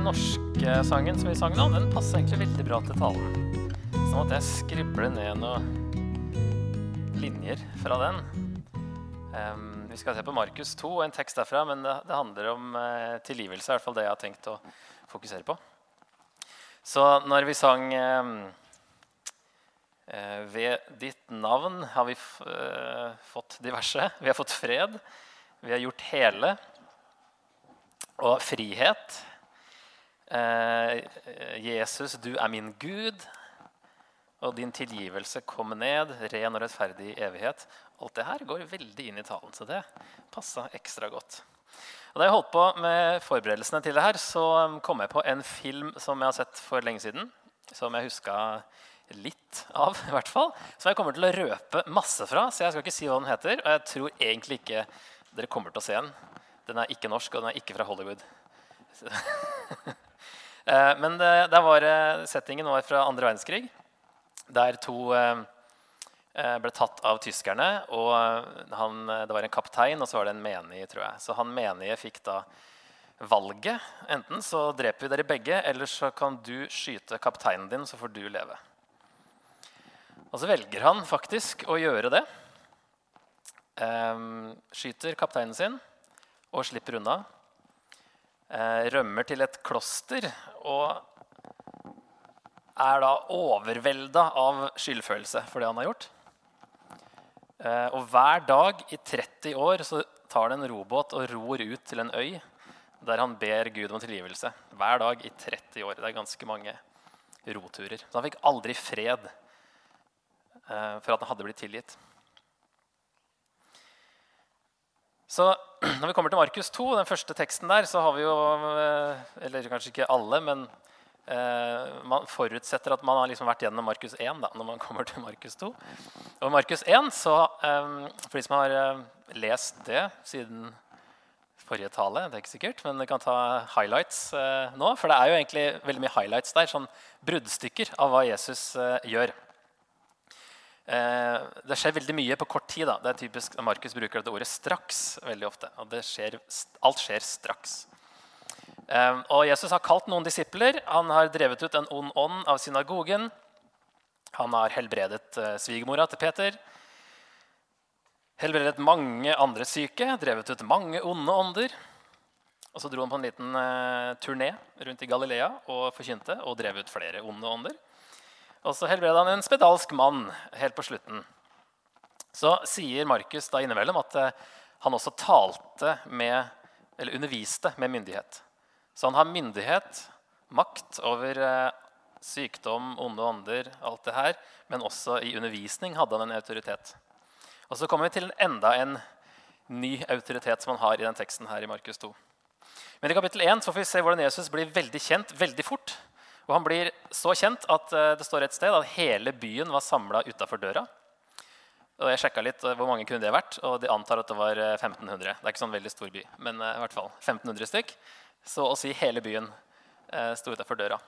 Norske sangen som vi sang nå, den passer egentlig veldig bra til talen. Så måtte jeg skrible ned noen linjer fra den. Um, vi skal se på Markus 2, en tekst derfra, men det, det handler om uh, tilgivelse. I hvert fall det jeg har tenkt å fokusere på. Så når vi sang um, uh, Ved ditt navn har vi eh, fått diverse. Vi har fått fred. Vi har gjort hele. Og frihet. Eh, Jesus, du er min Gud. Og din tilgivelse kommer ned, ren og rettferdig i evighet. Alt det her går veldig inn i talen, så det passa ekstra godt. Og da jeg holdt på med forberedelsene til det her, så um, kom jeg på en film som jeg har sett for lenge siden. Som jeg huska litt av, i hvert fall. Som jeg kommer til å røpe masse fra. Så jeg skal ikke si hva den heter. Og jeg tror egentlig ikke dere kommer til å se den. Den er ikke norsk, og den er ikke fra Hollywood. Eh, Men det, var, eh, settingen var fra andre verdenskrig, der to eh, eh, ble tatt av tyskerne. Og han, eh, det var en kaptein, og så var det en menig, tror jeg. Så han menige fikk da valget. Enten så dreper vi dere begge, eller så kan du skyte kapteinen din, så får du leve. Og så velger han faktisk å gjøre det. Skyter kapteinen sin og slipper unna. Eh, rømmer til et kloster og er da overvelda av skyldfølelse for det han har gjort. Eh, og hver dag i 30 år så tar han en robåt og ror ut til en øy der han ber Gud om tilgivelse. Hver dag i 30 år. Det er ganske mange roturer. Så han fikk aldri fred eh, for at han hadde blitt tilgitt. Så når vi kommer til Markus 2, den første teksten der, så har vi jo eh, Eller kanskje ikke alle, men eh, man forutsetter at man har liksom vært gjennom Markus 1 da, når man kommer til Markus 2. Og i Markus 1, så, eh, for de som har eh, lest det siden forrige tale, det er ikke sikkert, men vi kan ta highlights eh, nå. For det er jo egentlig veldig mye highlights der, sånn bruddstykker av hva Jesus gjør. Eh, det skjer veldig mye på kort tid. Da. Det er typisk Markus bruker dette ordet 'straks' veldig ofte. og det skjer, Alt skjer straks. Eh, og Jesus har kalt noen disipler. Han har drevet ut en ond ånd av synagogen. Han har helbredet eh, svigermora til Peter. Helbredet mange andre syke, drevet ut mange onde ånder. Og så dro han på en liten turné rundt i Galilea og forkynte og drev ut flere onde ånder. Og så helbreda han en spedalsk mann helt på slutten. Så sier Markus da innimellom at eh, han også talte med, eller underviste med myndighet. Så han har myndighet, makt over eh, sykdom, onde ånder, alt det her. Men også i undervisning hadde han en autoritet. Og så kommer vi til enda en ny autoritet som han har i den teksten her i Markus 2. Men i kapittel 1 så får vi se hvordan Jesus blir veldig kjent veldig fort. Og han blir så kjent at eh, det står et sted at hele byen var samla utafor døra. Og jeg sjekka litt eh, hvor mange kunne det vært, og de antar at det var eh, 1500. Det er ikke sånn veldig stor by, men eh, i hvert fall 1500 stykk. Så å si hele byen eh, sto utafor døra.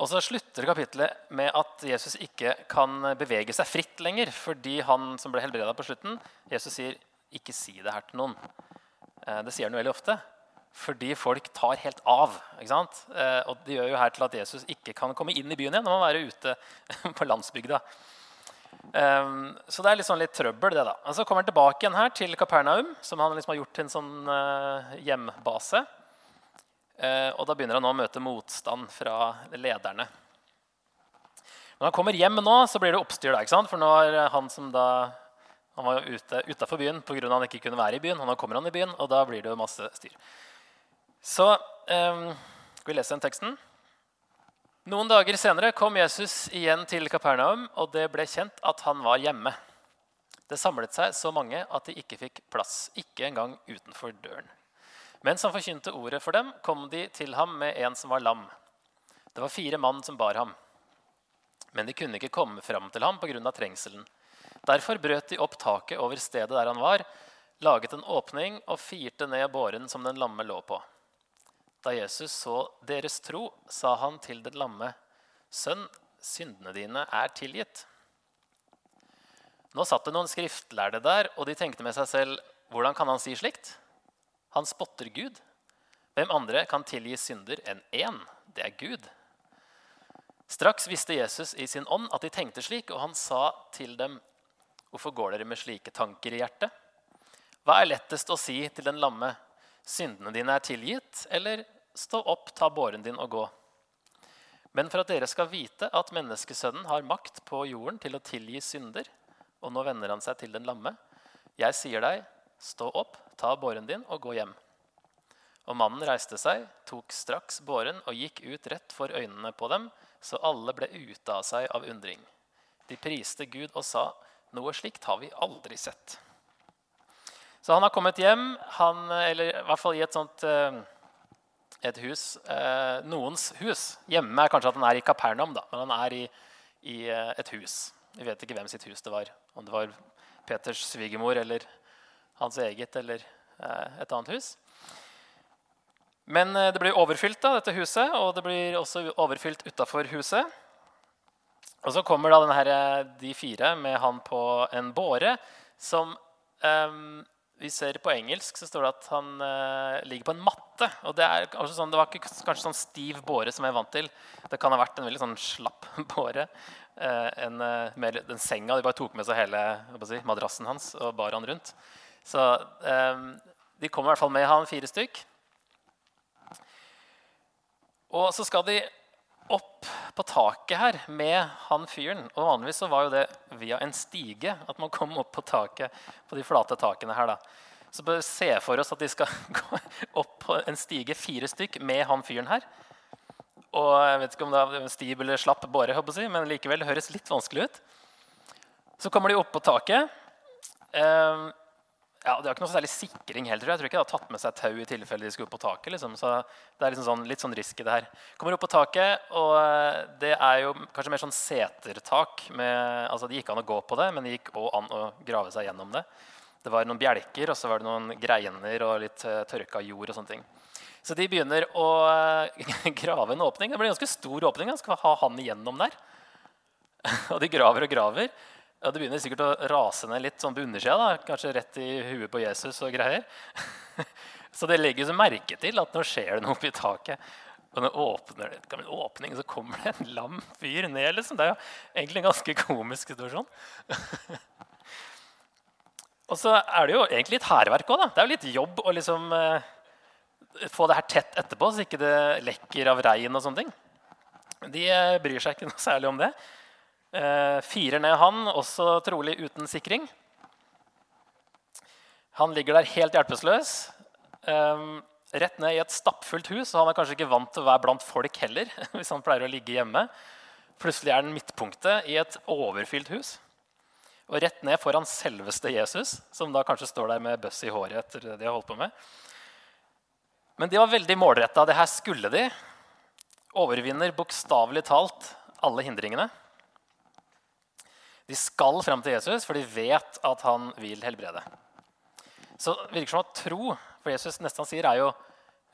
Og så slutter kapittelet med at Jesus ikke kan bevege seg fritt lenger fordi han som ble helbreda på slutten, Jesus sier 'ikke si det her til noen'. Eh, Det sier han veldig ofte. Fordi folk tar helt av. Eh, og Det gjør jo her til at Jesus ikke kan komme inn i byen igjen. Han må være ute på landsbygda. Um, så det er litt, sånn litt trøbbel. det da. Og Så kommer han tilbake igjen her til Kapernaum, som han liksom har gjort til en sånn uh, hjembase. Eh, og da begynner han å møte motstand fra lederne. Når han kommer hjem nå, så blir det oppstyr. da, ikke sant? For nå er han som da han var ute utafor byen pga. han ikke kunne være i byen. og nå kommer han i byen, og da blir det masse styr. Så um, vi lese den teksten. Noen dager senere kom Jesus igjen til Kapernaum, og det ble kjent at han var hjemme. Det samlet seg så mange at de ikke fikk plass, ikke engang utenfor døren. Mens han forkynte ordet for dem, kom de til ham med en som var lam. Det var fire mann som bar ham. Men de kunne ikke komme fram til ham pga. trengselen. Derfor brøt de opp taket over stedet der han var, laget en åpning og firte ned båren som den lamme lå på. Da Jesus så deres tro, sa han til den lamme, 'Sønn, syndene dine er tilgitt.' Nå satt det noen skriftlærde der, og de tenkte med seg selv, 'Hvordan kan han si slikt?' Han spotter Gud. Hvem andre kan tilgi synder enn én? Det er Gud. Straks visste Jesus i sin ånd at de tenkte slik, og han sa til dem, Hvorfor går dere med slike tanker i hjertet? Hva er lettest å si til den lamme? Syndene dine er tilgitt, eller stå opp, ta båren din og gå? Men for at dere skal vite at menneskesønnen har makt på jorden til å tilgi synder, og nå vender han seg til den lamme, jeg sier deg, stå opp, ta båren din og gå hjem. Og mannen reiste seg, tok straks båren og gikk ut rett for øynene på dem, så alle ble ute av seg av undring. De priste Gud og sa, noe slikt har vi aldri sett. Så han har kommet hjem, han, eller i hvert fall i et sånt eh, et hus, eh, noens hus. Hjemme er kanskje at han er i Kapernaum, da, men han er i, i eh, et hus. Vi vet ikke hvem sitt hus det var. Om det var Peters svigermor eller hans eget eller et annet hus. Men det blir overfylt, da, dette huset, og det blir også overfylt utafor huset. Og så kommer da denne, de fire med han på en båre som um, vi ser På engelsk så står det at han uh, ligger på en matte. og Det, sånn, det var ikke kanskje sånn stiv båre som jeg er vant til. Det kan ha vært en veldig sånn slapp båre. Uh, en, uh, med den senga De bare tok med seg hele si, madrassen hans og bar han rundt. Så um, de kommer i hvert fall med han fire stykk. Og så skal de opp på taket her med han fyren. Og vanligvis så var jo det via en stige at man kom opp på taket på de flate takene her. da. Så bør se for oss at de skal gå opp på en stige, fire stykk, med han fyren her. Og jeg vet ikke om det er stiv eller slapp båre, men likevel høres litt vanskelig ut. Så kommer de opp på taket. Eh, ja, De har ikke noe særlig sikring heller. Jeg tror ikke de har tatt med seg tau i tilfelle de skulle opp på taket. Liksom. Så det er liksom sånn, litt sånn risk i det her. Kommer opp på taket, og eh, det er jo kanskje mer sånn setertak. Med, altså Det gikk an å gå på det, men det gikk òg an å grave seg gjennom det. Det var noen bjelker, og så var det noen greiner og litt uh, tørka jord. og sånne ting. Så de begynner å uh, grave en åpning. Det blir en ganske stor åpning. De skal ha han igjennom der. og de graver og graver. Ja, Det begynner sikkert å rase ned litt sånn på undersida. Kanskje rett i huet på Jesus og greier. så det legges merke til at nå skjer det noe oppi taket. Og når åpner det en åpning, så kommer det en lam fyr ned. Liksom. Det er jo egentlig en ganske komisk situasjon. og så er det jo egentlig litt hærverk òg. Det er jo litt jobb å liksom eh, få det her tett etterpå, så ikke det lekker av regn og sånne ting. De eh, bryr seg ikke noe særlig om det. Eh, firer ned han, også trolig uten sikring. Han ligger der helt hjelpeløs. Eh, rett ned i et stappfullt hus. og Han er kanskje ikke vant til å være blant folk heller. hvis han pleier å ligge hjemme. Plutselig er han midtpunktet i et overfylt hus. Og rett ned foran selveste Jesus, som da kanskje står der med bøss i håret. etter det de har holdt på med. Men de var veldig målretta. Det her skulle de. Overvinner bokstavelig talt alle hindringene. De skal fram til Jesus, for de vet at han vil helbrede. Så det virker som at tro For Jesus nesten sier er jo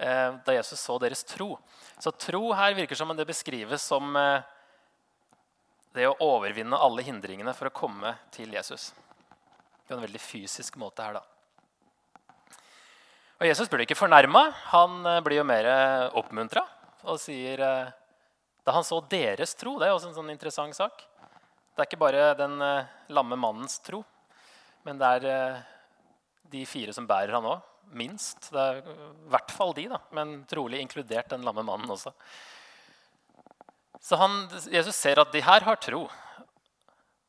eh, da Jesus så deres tro. Så tro her virker som det beskrives som eh, det å overvinne alle hindringene for å komme til Jesus. På en veldig fysisk måte her, da. Og Jesus blir ikke fornærma. Han eh, blir jo mer oppmuntra og sier eh, Da han så deres tro Det er også en sånn interessant sak. Det er ikke bare den uh, lamme mannens tro, men det er uh, de fire som bærer han òg. Minst. Det er i hvert fall de, da, men trolig inkludert den lamme mannen også. Så han, Jesus ser at de her har tro.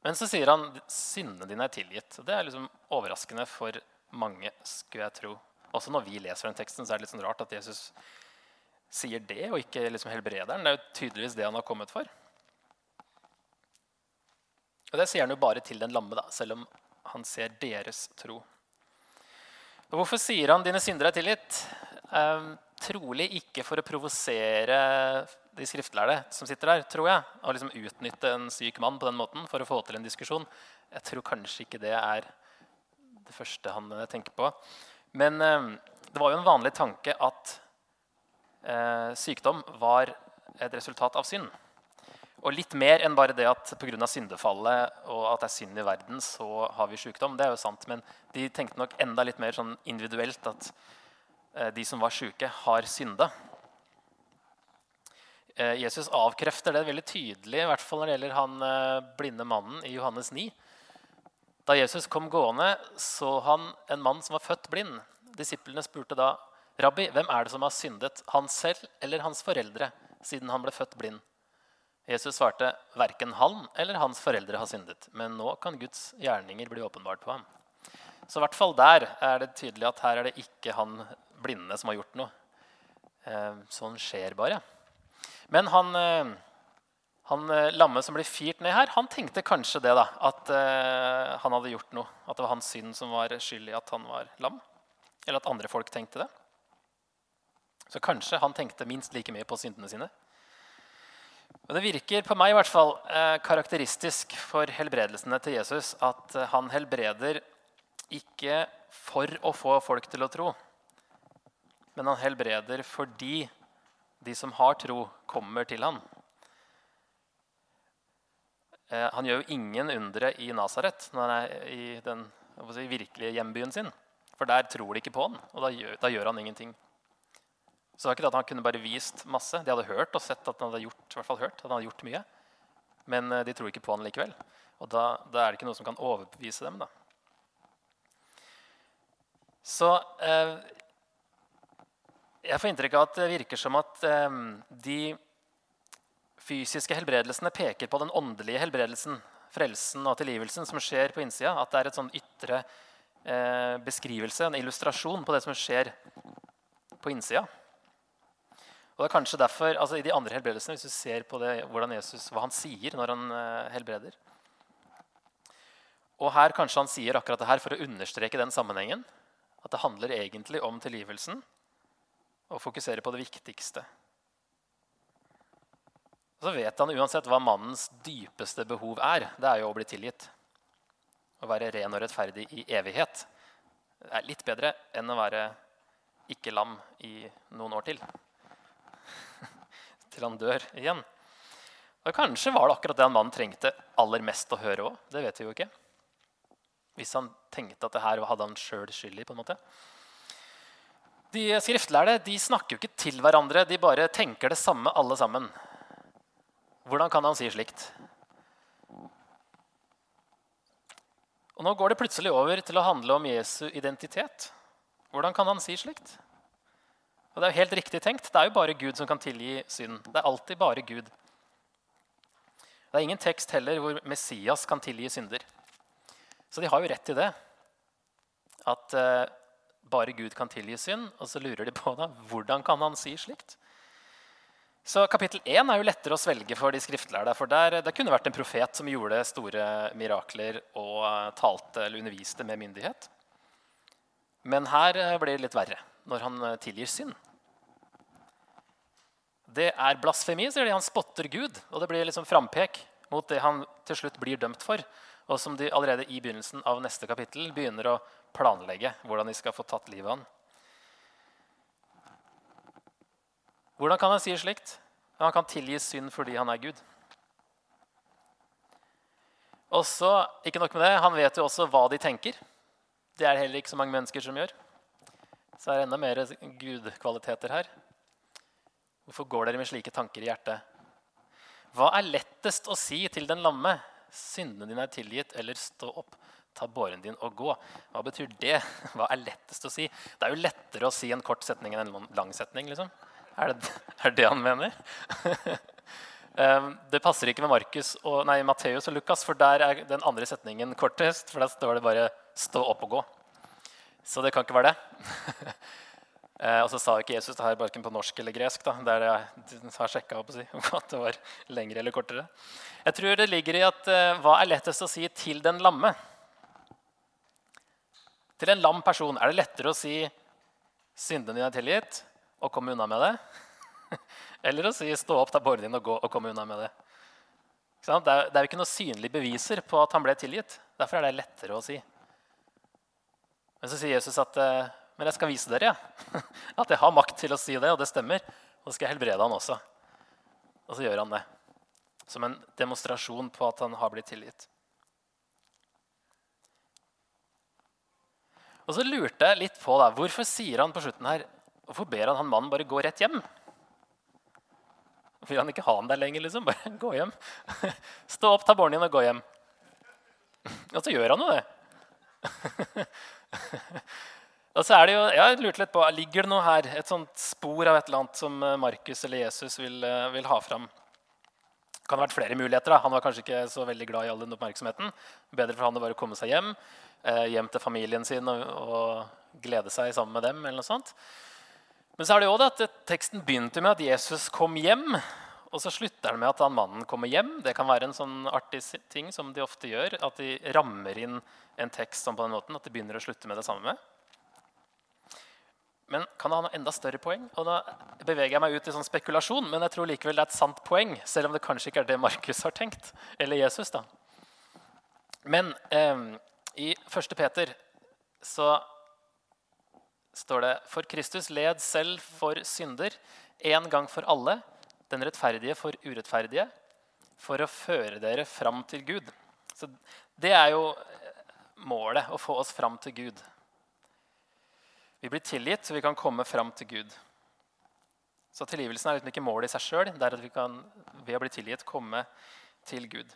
Men så sier han syndene dine er tilgitt. Det er liksom overraskende for mange. skulle jeg tro. Også når vi leser den teksten, så er det litt sånn rart at Jesus sier det, og ikke liksom helbrederen. Det er jo tydeligvis det han har kommet for. Og Det sier han jo bare til den lamme, da, selv om han ser deres tro. Og Hvorfor sier han 'dine syndere er tilgitt'? Um, trolig ikke for å provosere de skriftlærde som sitter der, tror jeg. Og liksom utnytte en syk mann på den måten for å få til en diskusjon. Jeg tror kanskje ikke det er det første han eh, tenker på. Men um, det var jo en vanlig tanke at uh, sykdom var et resultat av synd. Og litt mer enn bare det at pga. syndefallet og at det er synd i verden, så har vi sykdom. Det er jo sant, men de tenkte nok enda litt mer sånn individuelt at eh, de som var syke, har synda. Eh, Jesus avkrefter det veldig tydelig, i hvert fall når det gjelder han eh, blinde mannen i Johannes 9. Da Jesus kom gående, så han en mann som var født blind. Disiplene spurte da, 'Rabbi, hvem er det som har syndet, han selv eller hans foreldre?' siden han ble født blind. Jesus svarte, 'Verken han eller hans foreldre har syndet.' 'Men nå kan Guds gjerninger bli åpenbart på ham.' Så i hvert fall der er det tydelig at her er det ikke han blinde som har gjort noe. Eh, sånn skjer bare. Men han, eh, han eh, lamme som blir firt ned her, han tenkte kanskje det da, at han hadde gjort noe. At det var hans synd som var skyld i at han var lam. Eller at andre folk tenkte det. Så kanskje han tenkte minst like mye på syndene sine. Og Det virker på meg i hvert fall eh, karakteristisk for helbredelsene til Jesus at eh, han helbreder ikke for å få folk til å tro, men han helbreder fordi de som har tro, kommer til ham. Eh, han gjør jo ingen undre i Nasaret, i den virkelige hjembyen sin. For der tror de ikke på han, og da gjør, da gjør han ingenting. Så det var ikke det at han kunne bare vist masse. De hadde hørt og sett at han hadde gjort, i hvert fall hørt, at han hadde gjort mye. Men eh, de tror ikke på han likevel. Og da, da er det ikke noe som kan overbevise dem. da. Så eh, jeg får inntrykk av at det virker som at eh, de fysiske helbredelsene peker på den åndelige helbredelsen, frelsen og tilgivelsen som skjer på innsida. At det er et sånn ytre eh, beskrivelse, en illustrasjon på det som skjer på innsida. Og det er kanskje derfor, altså I de andre helbredelsene, hvis du ser på det, Jesus, hva han sier når han uh, helbreder Og her kanskje han sier akkurat det her for å understreke den sammenhengen. At det handler egentlig om tilgivelsen og fokusere på det viktigste. Og så vet han uansett hva mannens dypeste behov er. Det er jo å bli tilgitt. Å være ren og rettferdig i evighet. Det er litt bedre enn å være ikke lam i noen år til til han dør igjen. Og Kanskje var det akkurat det han mannen trengte aller mest å høre òg. Det vet vi jo ikke. Hvis han tenkte at det her hadde han sjøl skyld i. på en måte. De skriftlærde de snakker jo ikke til hverandre. De bare tenker det samme, alle sammen. Hvordan kan han si slikt? Og Nå går det plutselig over til å handle om Jesu identitet. Hvordan kan han si slikt? Og det er jo helt riktig tenkt. Det er jo bare Gud som kan tilgi synd. Det er alltid bare Gud. Det er ingen tekst heller hvor Messias kan tilgi synder. Så de har jo rett til det. At uh, bare Gud kan tilgi synd. Og så lurer de på da, hvordan kan han si slikt. Så Kapittel 1 er jo lettere å svelge for de skriftlærde. For der, det kunne vært en profet som gjorde store mirakler og uh, talte eller underviste med myndighet. Men her uh, blir det litt verre når han tilgir synd. Det er blasfemi, sier de. Han spotter Gud. Og det blir liksom frampek mot det han til slutt blir dømt for. Og som de allerede i begynnelsen av neste kapittel begynner å planlegge hvordan de skal få tatt livet av han. Hvordan kan han si slikt? Han kan tilgi synd fordi han er Gud. Og så, ikke nok med det, Han vet jo også hva de tenker. Det er det heller ikke så mange mennesker som gjør. Så er det enda mer gudkvaliteter her. Hvorfor går dere med slike tanker i hjertet? Hva er lettest å si til den lamme? Syndene dine er tilgitt, eller stå opp, ta båren din og gå. Hva betyr det? Hva er lettest å si? Det er jo lettere å si en kort setning enn en lang setning. liksom. Er det er det han mener? Ehm, det passer ikke med Markus og, nei, Matteus og Lukas, for der er den andre setningen kortest. For der står det bare 'stå opp og gå'. Så det kan ikke være det. Eh, og så sa ikke Jesus det her verken på norsk eller gresk. da, det jeg har sjekka si, at det var lengre eller kortere. Jeg tror det ligger i at eh, hva er lettest å si til den lamme? Til en lam person er det lettere å si 'syndene dine er tilgitt' og komme unna med det? Eller å si 'stå opp, ta båren din og gå' og komme unna med det? Det er, det er jo ikke noen synlige beviser på at han ble tilgitt. Derfor er det lettere å si. Men så sier Jesus at eh, men jeg skal vise dere ja. at jeg har makt til å si det, og det stemmer. Og så skal jeg helbrede han også. Og så gjør han det. Som en demonstrasjon på at han har blitt tilgitt. Og så lurte jeg litt på da, hvorfor sier han på slutten her Hvorfor ber han han mannen bare gå rett hjem? Vil han ikke ha han der lenger? liksom? Bare gå hjem. Stå opp, ta båren din og gå hjem. Og så gjør han jo det. og så er det jo, Jeg lurte litt på, Ligger det noe her, et sånt spor av et eller annet som Markus eller Jesus vil, eh, vil ha fram? Det kan ha vært flere muligheter. da. Han var kanskje ikke så veldig glad i all den oppmerksomheten. Bedre for han å bare komme seg hjem, eh, hjem til familien sin og, og glede seg sammen med dem. eller noe sånt. Men så er det jo det at teksten begynte med at Jesus kom hjem. Og så slutter den med at han mannen kommer hjem. Det kan være en sånn artig ting som de ofte gjør. At de rammer inn en tekst sånn på den måten at de begynner å slutte med det samme. Men kan det ha noe enda større poeng? Og da beveger jeg meg ut i sånn spekulasjon, men jeg tror likevel det er et sant poeng, selv om det kanskje ikke er det Markus har tenkt. Eller Jesus, da. Men eh, i 1. Peter så står det For Kristus led selv for synder en gang for alle, den rettferdige for urettferdige, for å føre dere fram til Gud. Så det er jo målet, å få oss fram til Gud. Vi blir tilgitt, så vi kan komme fram til Gud. Så tilgivelsen er liksom ikke målet i seg sjøl. Det er at vi kan ved å bli tilgitt komme til Gud.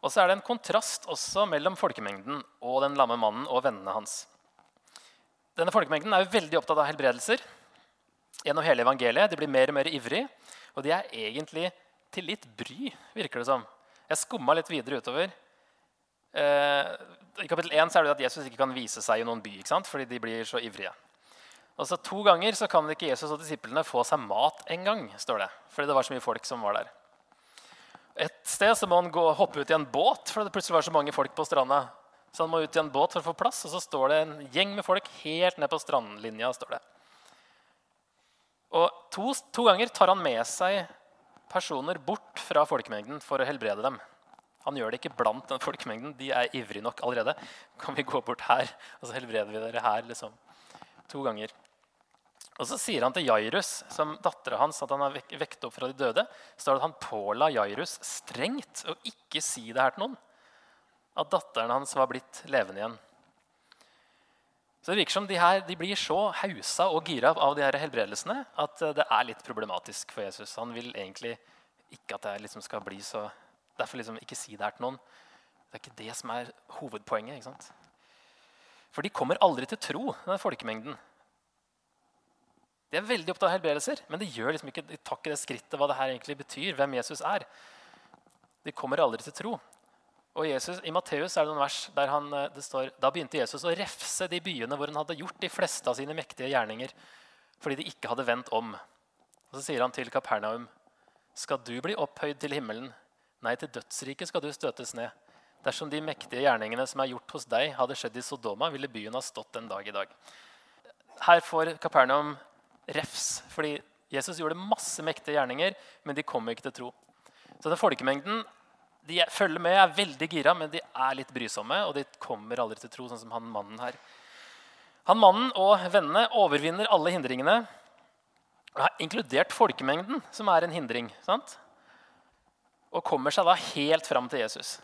Og så er det en kontrast også mellom folkemengden og den lamme mannen og vennene hans. Denne folkemengden er jo veldig opptatt av helbredelser gjennom hele evangeliet. De blir mer og mer ivrig, og de er egentlig til litt bry, virker det som. Jeg skumma litt videre utover. Eh, I kapittel 1 er det at Jesus ikke kan vise seg i noen by ikke sant? fordi de blir så ivrige. Og så To ganger så kan ikke Jesus og disiplene få seg mat en gang. står det, Fordi det var så mye folk som var der. Et sted så må han gå, hoppe ut i en båt fordi det plutselig var så mange folk på stranda. Så han må ut i en båt for å få plass, og så står det en gjeng med folk helt ned på strandlinja. står det. Og to, to ganger tar han med seg personer bort fra folkemengden for å helbrede dem. Han gjør det ikke blant den folkemengden. De er ivrige nok allerede. Kan vi gå bort her, og så helbreder vi dere her? liksom. To ganger. Og så sier han til Jairus, som dattera hans, at han har vekt opp fra de døde. står det at Han påla Jairus strengt å ikke si det her til noen. At datteren hans var blitt levende igjen. Så det virker som de, her, de blir så hausa og gira av de her helbredelsene at det er litt problematisk for Jesus. Han vil egentlig ikke at det liksom skal bli så Derfor liksom ikke si det her til noen. Det er ikke det som er hovedpoenget. ikke sant? For de kommer aldri til tro, den folkemengden. De er veldig opptatt av helbredelser, men de gjør liksom ikke, de tar ikke det skrittet hva det her egentlig betyr, hvem Jesus er. De kommer aldri til tro. Og Jesus, I Matteus er det noen vers der han, eh, det står da begynte Jesus å refse de byene hvor han hadde gjort de fleste av sine mektige gjerninger, fordi de ikke hadde vendt om. Og Så sier han til Kapernaum.: Skal du bli opphøyd til himmelen, Nei, til dødsriket skal du støtes ned. Dersom de mektige gjerningene som er gjort hos deg, hadde skjedd i Sodoma, ville byen ha stått en dag i dag. Her får Kapernaum refs, fordi Jesus gjorde masse mektige gjerninger, men de kom ikke til tro. Så den folkemengden de følger med, er veldig gira, men de er litt brysomme, og de kommer aldri til tro, sånn som han mannen her. Han mannen og vennene overvinner alle hindringene, inkludert folkemengden, som er en hindring. sant? og kommer seg da helt fram til Jesus.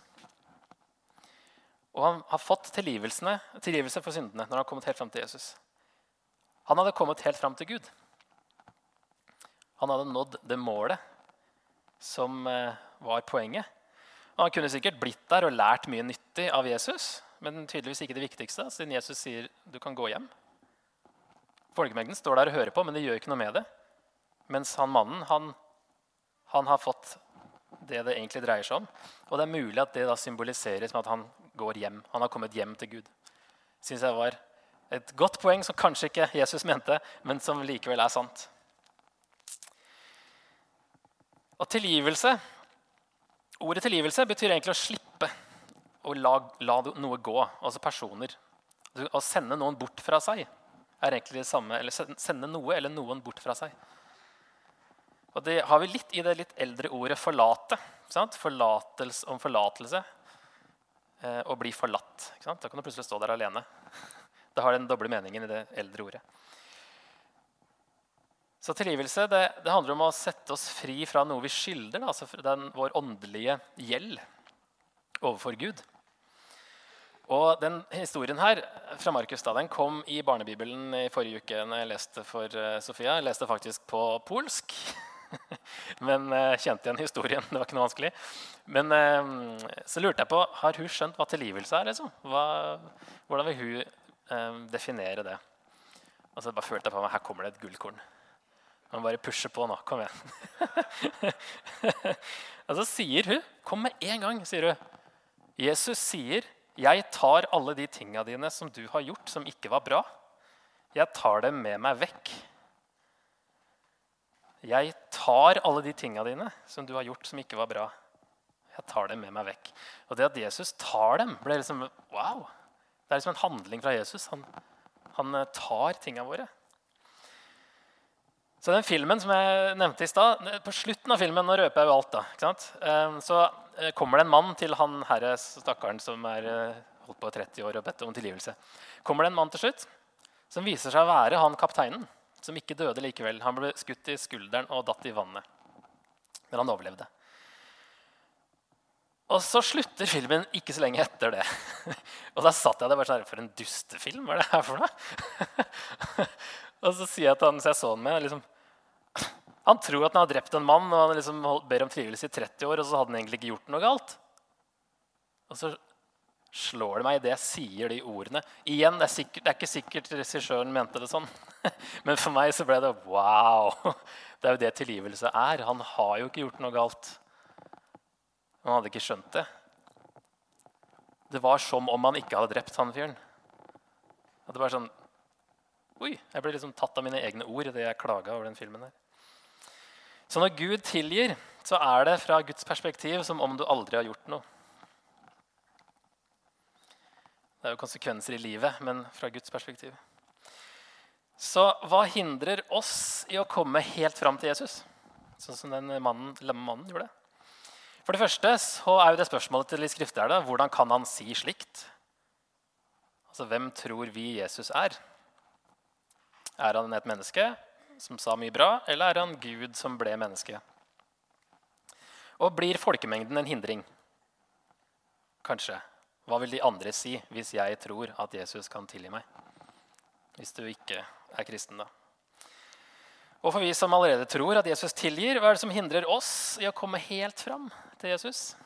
Og han har fått tilgivelse for syndene når han har kommet helt fram til Jesus. Han hadde kommet helt fram til Gud. Han hadde nådd det målet som eh, var poenget. Og han kunne sikkert blitt der og lært mye nyttig av Jesus, men tydeligvis ikke det viktigste, siden Jesus sier du kan gå hjem. Folkemengden står der og hører på, men de gjør ikke noe med det. Mens han mannen han, han har fått det det egentlig dreier seg om. Og det er mulig at det da symboliseres med at han går hjem. Han har kommet hjem til Gud. Synes jeg var et godt poeng som kanskje ikke Jesus mente, men som likevel er sant. Og tilgivelse Ordet tilgivelse betyr egentlig å slippe å la, la noe gå. Altså personer. Å sende noen bort fra seg er egentlig det samme. Eller sende noe eller noen bort fra seg. Og det har vi litt i det litt eldre ordet 'forlate'. Forlatelse om forlatelse. Eh, å bli forlatt. Da kan du plutselig stå der alene. Det har den doble meningen i det eldre ordet. Så tilgivelse det, det, handler om å sette oss fri fra noe vi skylder. Altså den, vår åndelige gjeld overfor Gud. Og den historien her fra Markus da, den kom i barnebibelen i forrige uke. når jeg leste for uh, Sofia. Jeg leste faktisk på polsk, men uh, kjente igjen historien. Det var ikke noe vanskelig. Men uh, så lurte jeg på har hun skjønt hva tilgivelse er. Liksom? Hva, hvordan vil hun definere det? Og så bare følte jeg på meg her kommer det et gullkorn. Man bare pusher på nå. Kom igjen. og så sier hun Kom med en gang, sier hun. Jesus sier 'Jeg tar alle de tinga dine som du har gjort, som ikke var bra.' 'Jeg tar dem med meg vekk.' Jeg tar alle de tinga dine som du har gjort, som ikke var bra. Jeg tar dem med meg vekk. Og det at Jesus tar dem, ble liksom wow. Det er liksom en handling fra Jesus. Han, han eh, tar tinga våre. Så den filmen som jeg nevnte i stad, På slutten av filmen nå røper jeg jo alt da, eh, så eh, kommer det en mann til han herre stakkaren som er eh, holdt på 30 år og bedt om tilgivelse. Kommer det en mann til slutt som viser seg å være han kapteinen, som ikke døde likevel. Han ble skutt i skulderen og datt i vannet. Men han overlevde. Og så slutter filmen ikke så lenge etter det. Og da satt jeg der bare sånn For en dustefilm, hva er det her for noe? og så sier jeg til han så jeg så den med liksom, han tror at han har drept en mann og han liksom ber om tilgivelse i 30 år, og så hadde han egentlig ikke gjort noe galt. Og så slår det meg idet jeg sier de ordene. Igjen, Det er, sikkert, det er ikke sikkert regissøren mente det sånn, men for meg så ble det wow. Det er jo det tilgivelse er. Han har jo ikke gjort noe galt. Han hadde ikke skjønt det. Det var som om han ikke hadde drept han fyren. Det var sånn Oi, jeg ble liksom tatt av mine egne ord idet jeg klaga over den filmen. her. Så når Gud tilgir, så er det fra Guds perspektiv som om du aldri har gjort noe. Det er jo konsekvenser i livet, men fra Guds perspektiv. Så hva hindrer oss i å komme helt fram til Jesus? Sånn som den mannen, mannen gjorde. For det første så er jo det spørsmålet til de skriftlærde hvordan kan han si slikt? Altså, Hvem tror vi Jesus er? Er han et menneske? Som sa mye bra, eller er han Gud som ble menneske? Og blir folkemengden en hindring? Kanskje. Hva vil de andre si hvis jeg tror at Jesus kan tilgi meg? Hvis du ikke er kristen, da. Og for vi som allerede tror at Jesus tilgir, hva er det som hindrer oss i å komme helt fram til Jesus?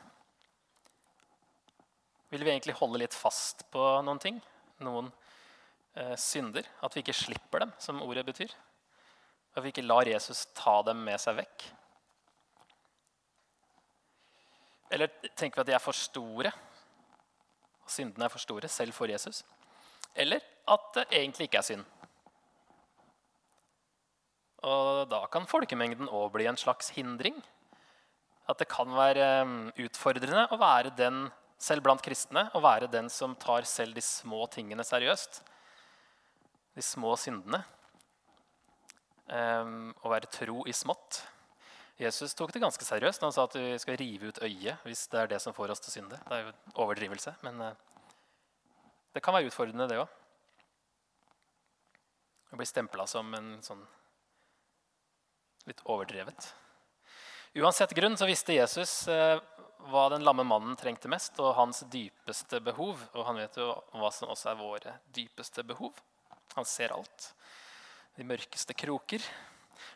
Vil vi egentlig holde litt fast på noen ting? Noen eh, synder? At vi ikke slipper dem, som ordet betyr? At vi ikke lar Jesus ta dem med seg vekk. Eller tenker vi at de er for store? Og syndene er for store, selv for Jesus? Eller at det egentlig ikke er synd? Og da kan folkemengden òg bli en slags hindring. At det kan være um, utfordrende å være den, selv blant kristne, å være den som tar selv de små tingene seriøst. De små syndene um, å være tro i smått. Jesus tok det ganske seriøst når han sa at vi skal rive ut øyet hvis det er det som får oss til synde. Det er jo overdrivelse, men uh, det kan være utfordrende, det òg. Å bli stempla som en sånn litt overdrevet. Uansett grunn så visste Jesus uh, hva den lamme mannen trengte mest, og hans dypeste behov. Og han vet jo hva som også er våre dypeste behov. Han ser alt de mørkeste kroker.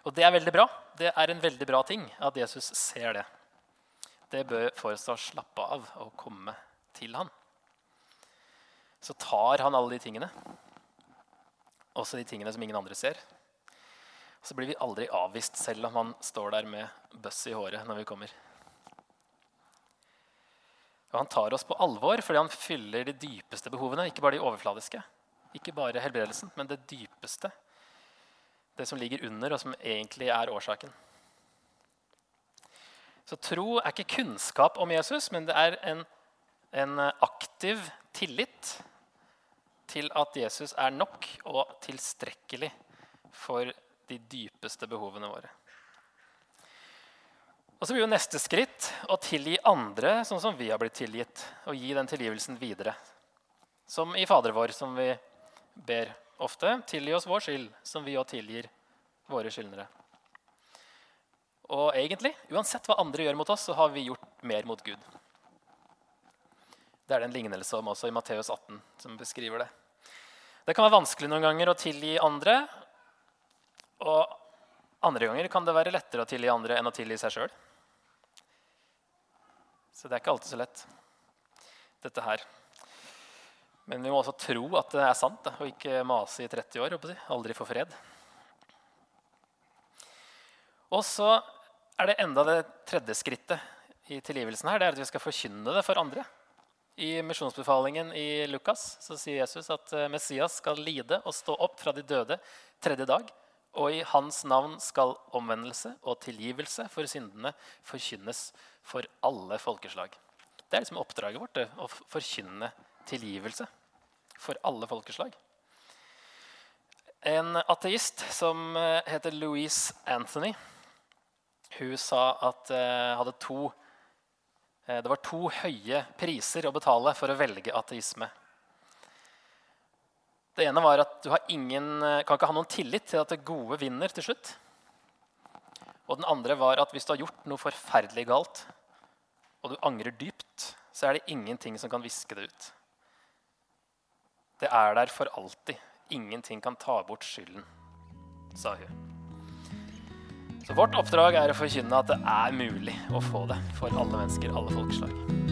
Og det er veldig bra. Det er en veldig bra ting at Jesus ser det. Det bør få oss til å slappe av og komme til han. Så tar han alle de tingene, også de tingene som ingen andre ser. Så blir vi aldri avvist, selv om han står der med bøss i håret når vi kommer. Og han tar oss på alvor fordi han fyller de dypeste behovene, ikke bare de overfladiske. Ikke bare helbredelsen, men det dypeste det som ligger under, og som egentlig er årsaken. Så tro er ikke kunnskap om Jesus, men det er en, en aktiv tillit til at Jesus er nok og tilstrekkelig for de dypeste behovene våre. Og så blir jo Neste skritt å tilgi andre sånn som vi har blitt tilgitt. Og gi den tilgivelsen videre. Som i Fader vår, som vi ber ofte. Tilgi oss vår skyld, som vi òg tilgir våre skyldnere. Og egentlig, uansett hva andre gjør mot oss, så har vi gjort mer mot Gud. Det er det en lignelse om også i Matteus 18, som beskriver det. Det kan være vanskelig noen ganger å tilgi andre. Og andre ganger kan det være lettere å tilgi andre enn å tilgi seg sjøl. Så det er ikke alltid så lett, dette her. Men vi må også tro at det er sant, da, og ikke mase i 30 år. Si. Aldri få fred. Og så er det enda det tredje skrittet i tilgivelsen her, det er at vi skal forkynne det for andre. I misjonsbefalingen i Lukas så sier Jesus at eh, Messias skal lide og stå opp fra de døde tredje dag. Og i hans navn skal omvendelse og tilgivelse for syndene forkynnes for alle folkeslag. Det er liksom oppdraget vårt, det, å forkynne tilgivelse for alle folkeslag. En ateist som eh, heter Louise Anthony, hun sa at hadde to Eh, det var to høye priser å betale for å velge ateisme. Det ene var at du ingen, eh, kan ikke ha noen tillit til at det gode vinner til slutt. Og den andre var at hvis du har gjort noe forferdelig galt, og du angrer dypt, så er det ingenting som kan viske det ut. Det er der for alltid. Ingenting kan ta bort skylden, sa hun. Så vårt oppdrag er å forkynne at det er mulig å få det for alle mennesker, alle folkeslag.